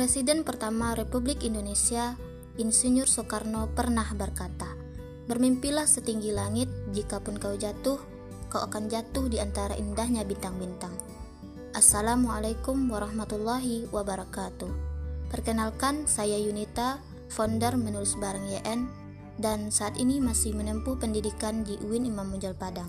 Presiden pertama Republik Indonesia, Insinyur Soekarno pernah berkata, "Bermimpilah setinggi langit, jikapun kau jatuh, kau akan jatuh di antara indahnya bintang-bintang." Assalamualaikum warahmatullahi wabarakatuh. Perkenalkan, saya Yunita, founder menulis bareng YN, dan saat ini masih menempuh pendidikan di UIN Imam Munjal Padang.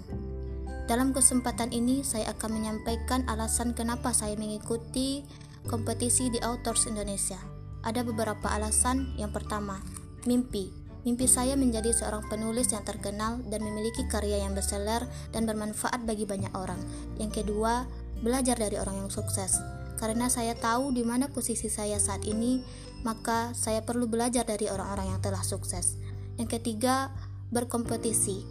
Dalam kesempatan ini, saya akan menyampaikan alasan kenapa saya mengikuti kompetisi di Authors Indonesia. Ada beberapa alasan. Yang pertama, mimpi. Mimpi saya menjadi seorang penulis yang terkenal dan memiliki karya yang bestseller dan bermanfaat bagi banyak orang. Yang kedua, belajar dari orang yang sukses. Karena saya tahu di mana posisi saya saat ini, maka saya perlu belajar dari orang-orang yang telah sukses. Yang ketiga, berkompetisi.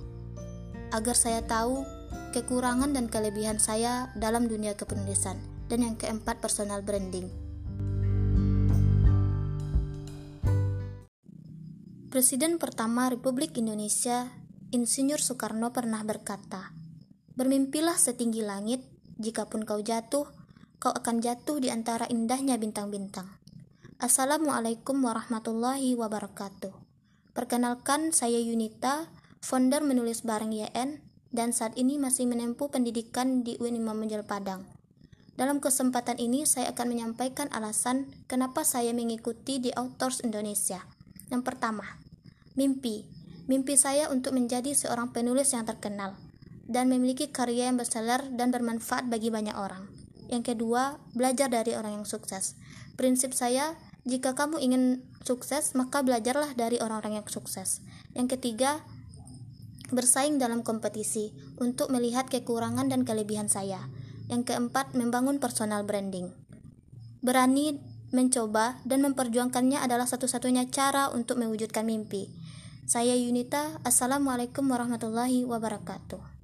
Agar saya tahu kekurangan dan kelebihan saya dalam dunia kepenulisan dan yang keempat personal branding. Presiden pertama Republik Indonesia, Insinyur Soekarno pernah berkata, "Bermimpilah setinggi langit, jikapun kau jatuh, kau akan jatuh di antara indahnya bintang-bintang." Assalamualaikum warahmatullahi wabarakatuh. Perkenalkan, saya Yunita, founder menulis bareng YN, dan saat ini masih menempuh pendidikan di UIN Imam Menjel Padang. Dalam kesempatan ini, saya akan menyampaikan alasan kenapa saya mengikuti di Outdoors Indonesia. Yang pertama, mimpi. Mimpi saya untuk menjadi seorang penulis yang terkenal dan memiliki karya yang bestseller dan bermanfaat bagi banyak orang. Yang kedua, belajar dari orang yang sukses. Prinsip saya, jika kamu ingin sukses, maka belajarlah dari orang-orang yang sukses. Yang ketiga, bersaing dalam kompetisi untuk melihat kekurangan dan kelebihan saya. Yang keempat, membangun personal branding. Berani mencoba dan memperjuangkannya adalah satu-satunya cara untuk mewujudkan mimpi. Saya Yunita, Assalamualaikum warahmatullahi wabarakatuh.